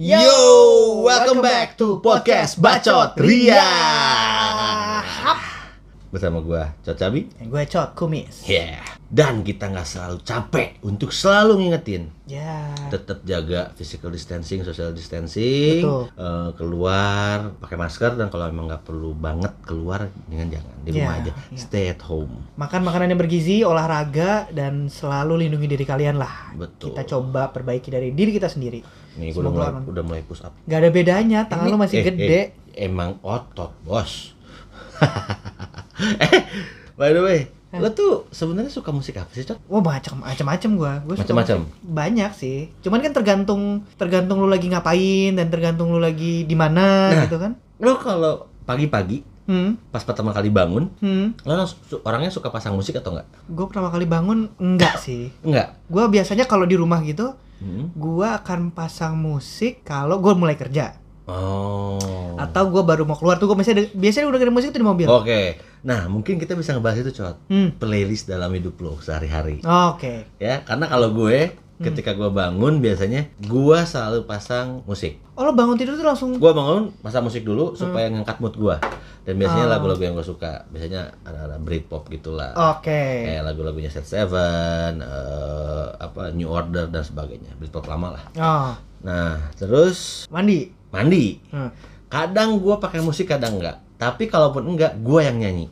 Yo, welcome back to podcast Bacot Ria. Bersama gua Cot Cabi. Dan gue Cot Kumis. Yeah. Dan kita nggak selalu capek untuk selalu ngingetin Ya. tetap jaga physical distancing, social distancing, Betul. eh, keluar pakai masker dan kalau emang nggak perlu banget keluar dengan jangan di rumah Ya, aja, ya. stay at home. Makan makanan yang bergizi, olahraga, dan selalu lindungi diri kalian lah. Betul. Kita coba perbaiki dari diri kita sendiri. Nih gua udah mulai, aman. udah mulai push up. Gak ada bedanya, tangan Ini- lu masih eh, gede. eh, emang otot, bos. eh, by the way, lo tuh sebenarnya suka musik apa sih, Cot? Wah macam macam-macam gua. Gua suka Macam-macam? Banyak sih. Cuman kan tergantung tergantung lu lagi ngapain dan tergantung lu lagi di mana Nah. gitu kan. Lo kalau pagi-pagi Hmm. pas pertama kali bangun, Hmm. lo orangnya suka pasang musik atau enggak? Gue pertama kali bangun enggak sih. Enggak. Gua biasanya kalau di rumah gitu, Hmm. gua akan pasang musik kalau gue mulai kerja. Oh. Atau gue baru mau keluar tuh gue biasanya biasanya udah dengerin musik tuh di mobil. Oke. Nah, mungkin kita bisa ngebahas itu, Cot. Hmm. Playlist dalam hidup lo sehari-hari. Oke. Ya, karena kalau gue Hmm. ketika gue bangun biasanya gua selalu pasang musik. Oh lo bangun tidur tuh langsung Gua bangun pasang musik dulu supaya ngangkat mood gua. Dan biasanya Oh. lagu-lagu yang gue suka, biasanya ada-ada Britpop gitulah. Oke. Kayak lagu-lagunya Set Seven, eh, apa New Order dan sebagainya. Britpop lama lah. Oh, Nah, terus mandi. Mandi. Hmm. Kadang gua pakai musik, kadang enggak. Tapi kalaupun enggak, gua yang nyanyi.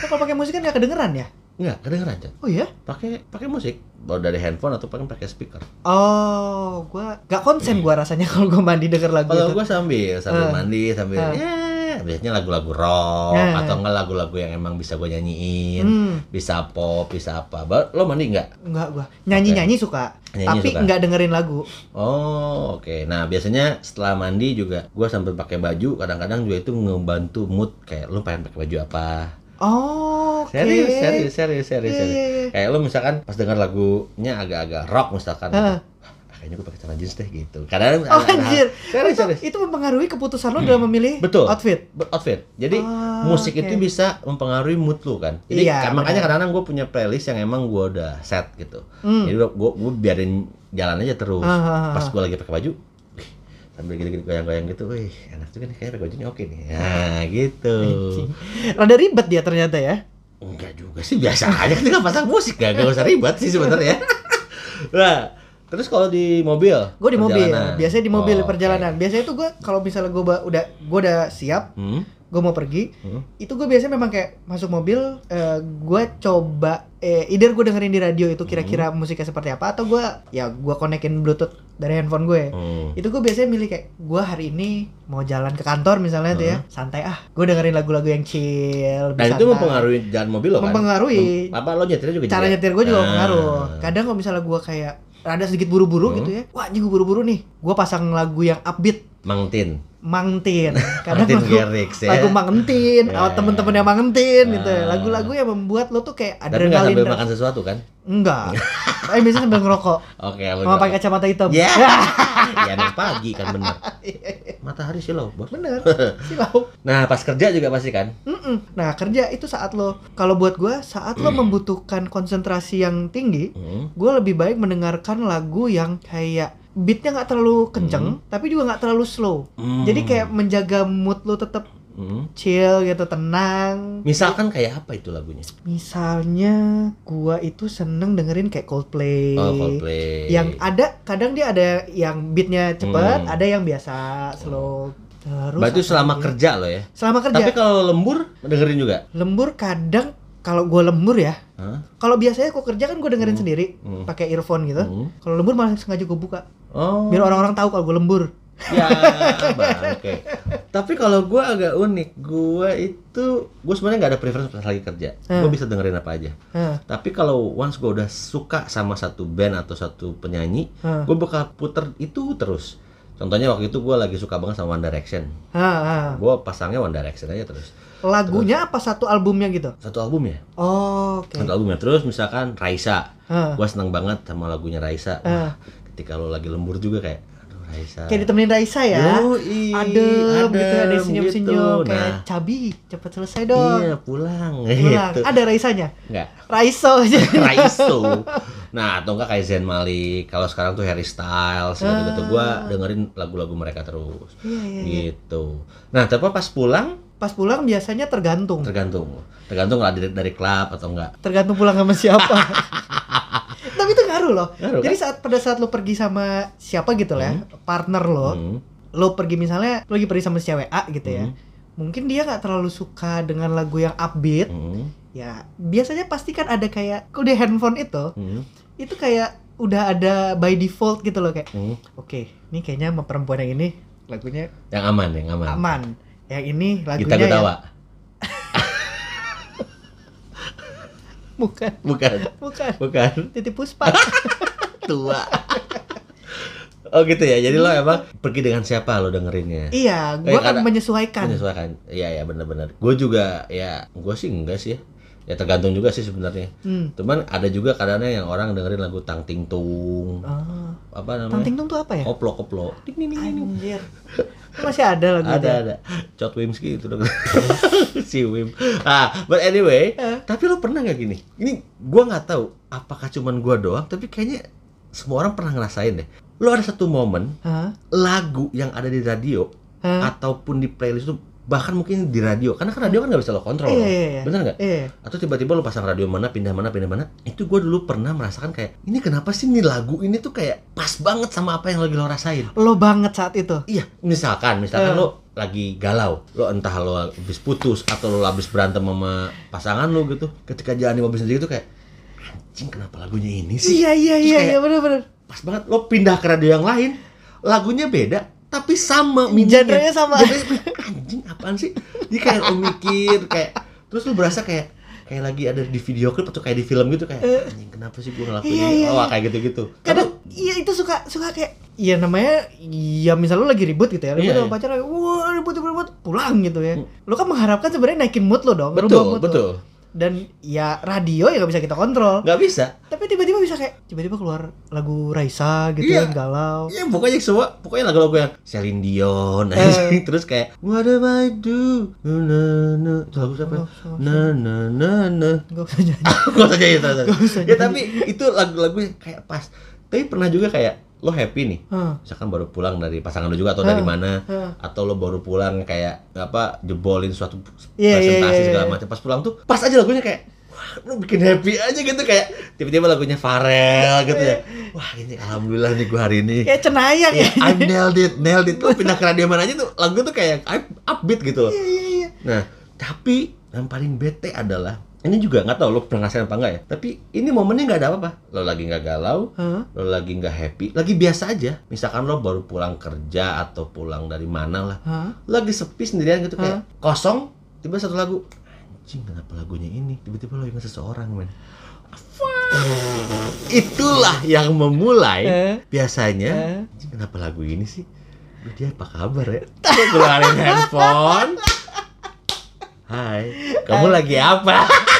Lo kalau pakai musik kan gak kedengeran ya? Enggak, kedengeran aja. Oh iya? Pakai pakai musik, baru dari handphone atau pakai pakai speaker. Oh, gua gak konsen gua rasanya kalau gua mandi denger lagu Kalau gua sambil sambil Eh. mandi, sambil Eh. ya biasanya lagu-lagu rock Eh. atau enggak lagu-lagu yang emang bisa gua nyanyiin. Hmm. Bisa pop, bisa apa. Lo mandi enggak? Enggak gua. Nyanyi-nyanyi suka, Nyanyi tapi suka. enggak dengerin lagu. Oh, oke. Nah, biasanya setelah mandi juga gua sambil pakai baju, kadang-kadang juga itu ngebantu mood kayak lu pengen pakai baju apa. Oh, oke. Serius, serius, serius, serius, Iya, serius. iya, iya. Kayak lu misalkan pas denger lagunya agak-agak rock misalkan. Heeh. "Ah, kayaknya gue pakai celana jeans deh gitu. Kadang Oh anjir. Serius, itu, serius. itu mempengaruhi keputusan lo dalam memilih Betul. outfit. Outfit. Jadi Ah, musik oke. itu bisa mempengaruhi mood lu kan. Jadi Iya, ka- makanya kadang-kadang gue punya playlist yang emang gue udah set gitu. Hmm. Jadi gue gue biarin jalan aja terus. Ah, ah, ah. Pas gue lagi pakai baju, sambil gitu-gitu goyang-goyang gitu, wih enak juga nih kayak pakai bajunya oke nih. Nah gitu. Rada ribet dia ternyata ya. Enggak juga sih biasa aja kan tinggal pasang musik gak, gak usah ribet sih sebenarnya. nah, terus kalau di mobil? Gue di mobil, perjalanan. biasanya di mobil Oh, perjalanan. oke. Biasanya tuh gue kalau misalnya gue udah gue udah siap, Hmm? gue mau pergi, Hmm? itu gue biasanya memang kayak masuk mobil, gue coba, eh, either gue dengerin di radio itu kira-kira Hmm. musiknya seperti apa, atau gue ya gue konekin bluetooth dari handphone gue. Hmm. Itu gue biasanya milih kayak gue hari ini mau jalan ke kantor misalnya tuh ya, santai ah, gue dengerin lagu-lagu yang chill, Hmm. Dan itu santai. mempengaruhi jalan mobil lo kan? Mempengaruhi. Mem- apa lo nyetirnya juga? cara juga? nyetir gue juga Ah. pengaruh. Kadang kalau misalnya gue kayak rada sedikit buru-buru Hmm. gitu ya, wah gue buru-buru nih, gue pasang lagu yang upbeat, Mangtin. Mangtin. Kadang Martin lagu, Garrix ya. lagu Mangentin, Ya. atau temen-temen yang Mangentin gitu ya. Ah. Lagu-lagu yang membuat lo tuh kayak Tapi nggak adrenalin. sambil makan sesuatu kan? Enggak. Tapi biasanya sambil ngerokok. Oke, Sama pakai kacamata hitam. Ya. ya anak pagi kan bener. Matahari silau, bos. Bener. Silau. Nah, pas kerja juga pasti kan? Mm-mm. Nah, kerja itu saat lo kalau buat gue saat lo membutuhkan konsentrasi yang tinggi, Hmm. gue lebih baik mendengarkan lagu yang kayak beatnya nggak terlalu kenceng, tapi juga nggak terlalu slow. Hmm. Jadi kayak menjaga mood lo tetap Hmm. chill gitu, tenang. Misalkan kayak apa itu lagunya? Misalnya gua itu seneng dengerin kayak Coldplay. Oh, Coldplay. Yang ada kadang dia ada yang beatnya cepet, Hmm. ada yang biasa slow. Terus Berarti selama kerja lo ya? Selama kerja. Tapi kalau lembur dengerin juga? lembur kadang kalau gua lembur ya. Hah? Kalau biasanya gua kerja kan gua dengerin sendiri Hmm. pakai earphone gitu. Hmm. Kalau lembur malah sengaja gua buka Oh. biar orang-orang tahu kalau gua lembur. Ya, oke. Tapi kalau gua agak unik, gua itu gua sebenarnya nggak ada preference pas lagi kerja. Hmm. bisa dengerin apa aja. Hah, Tapi kalau once gua udah suka sama satu band atau satu penyanyi, hah, gua bakal puter itu terus. Contohnya waktu itu gua lagi suka banget sama One Direction. Gua pasangnya One Direction aja terus. Lagunya apa satu albumnya gitu? Satu album ya? Oh, oke. Satu albumnya. Terus misalkan Raisa. Gua seneng banget sama lagunya Raisa. Wah, ketika lo lagi lembur juga kayak aduh Raisa. Kayak ditemenin Raisa ya. Yoi, adem, gitu ada adem senyum-senyum gitu. kayak Nah. cabi cepet selesai dong Iya, pulang pulang gitu. ada Raisanya Enggak. Raiso aja Raiso. Nah, atau enggak kayak Zayn Malik. Kalau sekarang tuh Harry Styles gitu-gitu. Gua dengerin lagu-lagu mereka terus. Ah. Iya, iya. Gitu. Nah, tapi pas pulang Pas pulang biasanya tergantung. tergantung. Tergantung lah dari, dari klub atau enggak. tergantung pulang sama siapa. Tapi itu ngaruh loh. Ngaruh, Jadi saat pada saat lo pergi sama siapa gitu lah, ya, partner lo, Hmm. lo pergi misalnya lo lagi pergi sama si cewek A gitu ya. Mungkin dia nggak terlalu suka dengan lagu yang upbeat. Hmm. Ya, biasanya pasti kan ada kayak kalau di handphone itu, Hmm. itu kayak udah ada by default gitu loh kayak, Hmm. oke, ini kayaknya sama perempuan yang ini lagunya Yang aman, yang aman. aman. Yang ini lagunya Kita gue yang- bukan, Bukan. bukan. Bukan. Titip Puspa. Tua. Oh gitu ya. Jadi lo emang pergi dengan siapa lo dengerinnya? iya, Eh, gua kan menyesuaikan. Menyesuaikan. Iya ya benar-benar. Gue juga ya gue sih enggak sih ya. Ya tergantung juga sih sebenarnya. Hmm. Cuman ada juga kadang-kadang yang orang dengerin lagu Tang Ting Tung. Ah. Apa namanya? Tanting Tung tuh apa ya? Koplo koplo. Ding, ding, ding. Anjir. Itu masih ada lagu Ada ada. Cot Wimski itu dong. si Wim. Ah, but anyway, Eh. tapi lo pernah nggak gini? Ini gua nggak tahu apakah cuman gua doang, tapi kayaknya semua orang pernah ngerasain deh. Lo ada satu momen Hah? lagu yang ada di radio Hah? ataupun di playlist itu bahkan mungkin di radio karena kan radio kan nggak bisa lo kontrol Iya, iya, iya. bener nggak Iya. atau tiba-tiba lo pasang radio mana pindah mana pindah mana itu gue dulu pernah merasakan kayak ini kenapa sih nih lagu ini tuh kayak pas banget sama apa yang lagi lo rasain Lo banget saat itu. Iya, misalkan, misalkan lo lagi galau, lo entah lo habis putus atau lo habis berantem sama pasangan lo gitu, ketika jalan di mobil sendiri tuh kayak anjing kenapa lagunya ini sih? Iya iya iya iya benar-benar. Pas banget lo pindah ke radio yang lain, lagunya beda tapi sama. Genrenya sama. Genrenya, anjing apaan sih? Jadi kayak lo mikir kayak terus lo berasa kayak kayak lagi ada di video klip atau kayak di film gitu kayak Eh. anjing kenapa sih gue ngelakuin Iya, ini? iya, oh iya. kayak gitu-gitu. Kadang iya itu suka suka kayak Iya namanya ya misal lo lagi ribut gitu ya ribut Iya, sama iya. pacar wah ribut ribut ribut pulang gitu ya Hmm. lo kan mengharapkan sebenarnya naikin mood lo dong betul, lo. Dan ya radio ya gak bisa kita kontrol Nggak bisa. tapi tiba-tiba bisa kayak tiba-tiba keluar lagu Raisa gitu Iya. yang galau Ya pokoknya semua pokoknya lagu-lagu yang Celine Dion Eh. terus kayak What do I do? Na na lagu siapa? ya? Na na na na. gak usah jadi. Nggak usah Ya nyanyi. tapi itu lagu-lagu yang kayak pas. Tapi pernah juga kayak lo happy nih. Hah. Misalkan baru pulang dari pasangan lo juga atau Ah, dari mana ah. atau lo baru pulang kayak apa jebolin suatu Iya, iya, presentasi iya, segala iya. macam pas pulang tuh pas aja lagunya kayak wah lo bikin happy aja gitu kayak tiba-tiba lagunya Pharrell gitu ya wah ini alhamdulillah nih gua hari ini kayak cenayang ya I nailed it, nailed it. Lo pindah ke radio mana aja tuh lagu tuh kayak up- upbeat gitu loh. iya iya iya Nah, tapi yang paling bete adalah ini juga nggak tahu lo pernah ngerasain apa enggak ya. Tapi ini momennya nggak ada apa-apa. Lo lagi nggak galau, Hah? lo lagi nggak happy, lagi biasa aja. Misalkan lo baru pulang kerja atau pulang dari mana lah, lo lagi sepi sendirian gitu kayak kosong. Tiba satu lagu, anjing kenapa lagunya ini? Tiba-tiba lo ingat seseorang men. Itulah yang memulai Eh. biasanya Eh. anjing, kenapa lagu ini sih dia apa kabar ya keluarin handphone Hai kamu lagi apa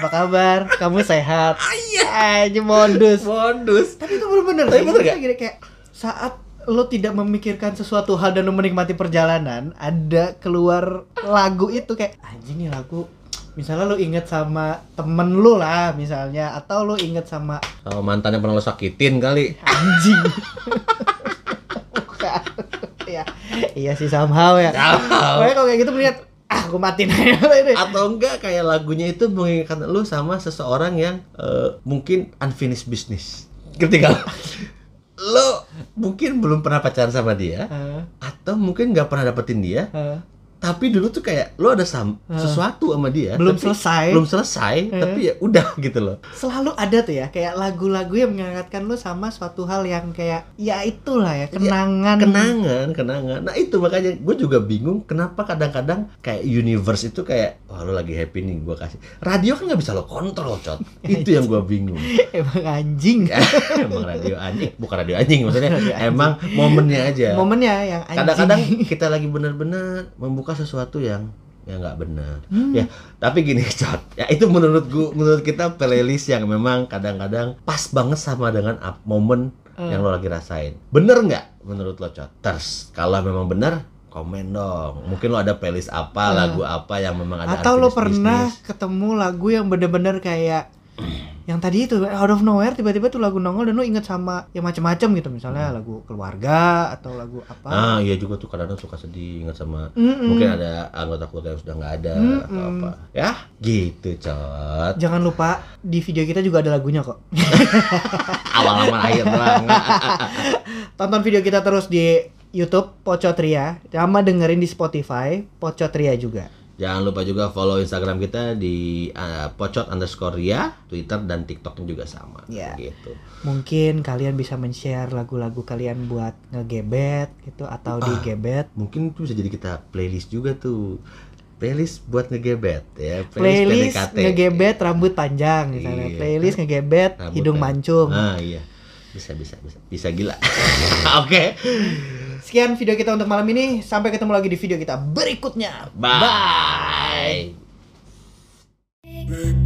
apa kabar? Kamu sehat? Iya. Aja modus. Modus. Tapi itu bener-bener Tapi bener Kayak gini, kayak saat lo tidak memikirkan sesuatu hal dan lo menikmati perjalanan ada keluar lagu itu kayak anjing nih lagu. Misalnya lo inget sama temen lo lah misalnya. Atau lo inget sama oh, mantan yang pernah lo sakitin kali. Anjing. Bukan. ya iya sih somehow ya. Somehow. Pokoknya kalau kayak gitu melihat gue matiin aja atau enggak kayak lagunya itu mengingatkan lu sama seseorang yang eh, mungkin unfinished business ngerti gak lo mungkin belum pernah pacaran sama dia Hah? atau mungkin nggak pernah dapetin dia Hah? Tapi dulu tuh kayak lo ada sam- Ah. sesuatu sama dia belum tapi selesai. belum selesai Eh. tapi ya udah gitu loh. Selalu ada tuh ya kayak lagu-lagu yang mengingatkan lo sama suatu hal yang kayak ya itulah ya kenangan. kenangan kenangan. Nah itu makanya gue juga bingung kenapa kadang-kadang kayak universe itu kayak wah lo lagi happy nih gue kasih. Radio kan nggak bisa lo kontrol cot. Itu yang gue bingung. Emang anjing. Emang radio anjing bukan radio anjing maksudnya. Radio anjing. emang momennya aja. Momennya yang kadang-kadang kita lagi bener-bener membuka sesuatu yang yang nggak benar Hmm. ya tapi gini cot ya itu menurut gua menurut kita playlist yang memang kadang-kadang pas banget sama dengan up, momen Hmm. yang lo lagi rasain bener nggak menurut lo cot terus kalau memang bener komen dong mungkin lo ada playlist apa Hmm. lagu apa yang memang ada atau lo pernah ketemu lagu yang bener-bener kayak yang tadi itu out of nowhere tiba-tiba tuh lagu nongol dan lu inget sama yang macam-macam gitu misalnya lagu keluarga atau lagu apa Ah iya juga tuh kadang-kadang suka sedih ingat sama Mm-mm. mungkin ada anggota keluarga yang sudah nggak ada atau Mm-mm. apa. Ya, gitu cot. jangan lupa di video kita juga ada lagunya kok Awal sama akhir doang. tonton video kita terus di YouTube Pocotria sama dengerin di Spotify Pocotria juga Jangan lupa juga follow Instagram kita di uh, pocot underscore ria, Twitter dan TikToknya juga sama. Iya. Gitu. mungkin kalian bisa men-share lagu-lagu kalian buat ngegebet gitu atau Ah. digebet Mungkin itu bisa jadi kita playlist juga tuh. Playlist buat ngegebet ya. playlist PDKT. ngegebet rambut panjang misalnya Iya. playlist ngegebet Rambut hidung pan- mancung Ah iya. Bisa bisa bisa. Bisa gila. Oke. Sekian video kita untuk malam ini. Sampai ketemu lagi di video kita berikutnya. Bye. Big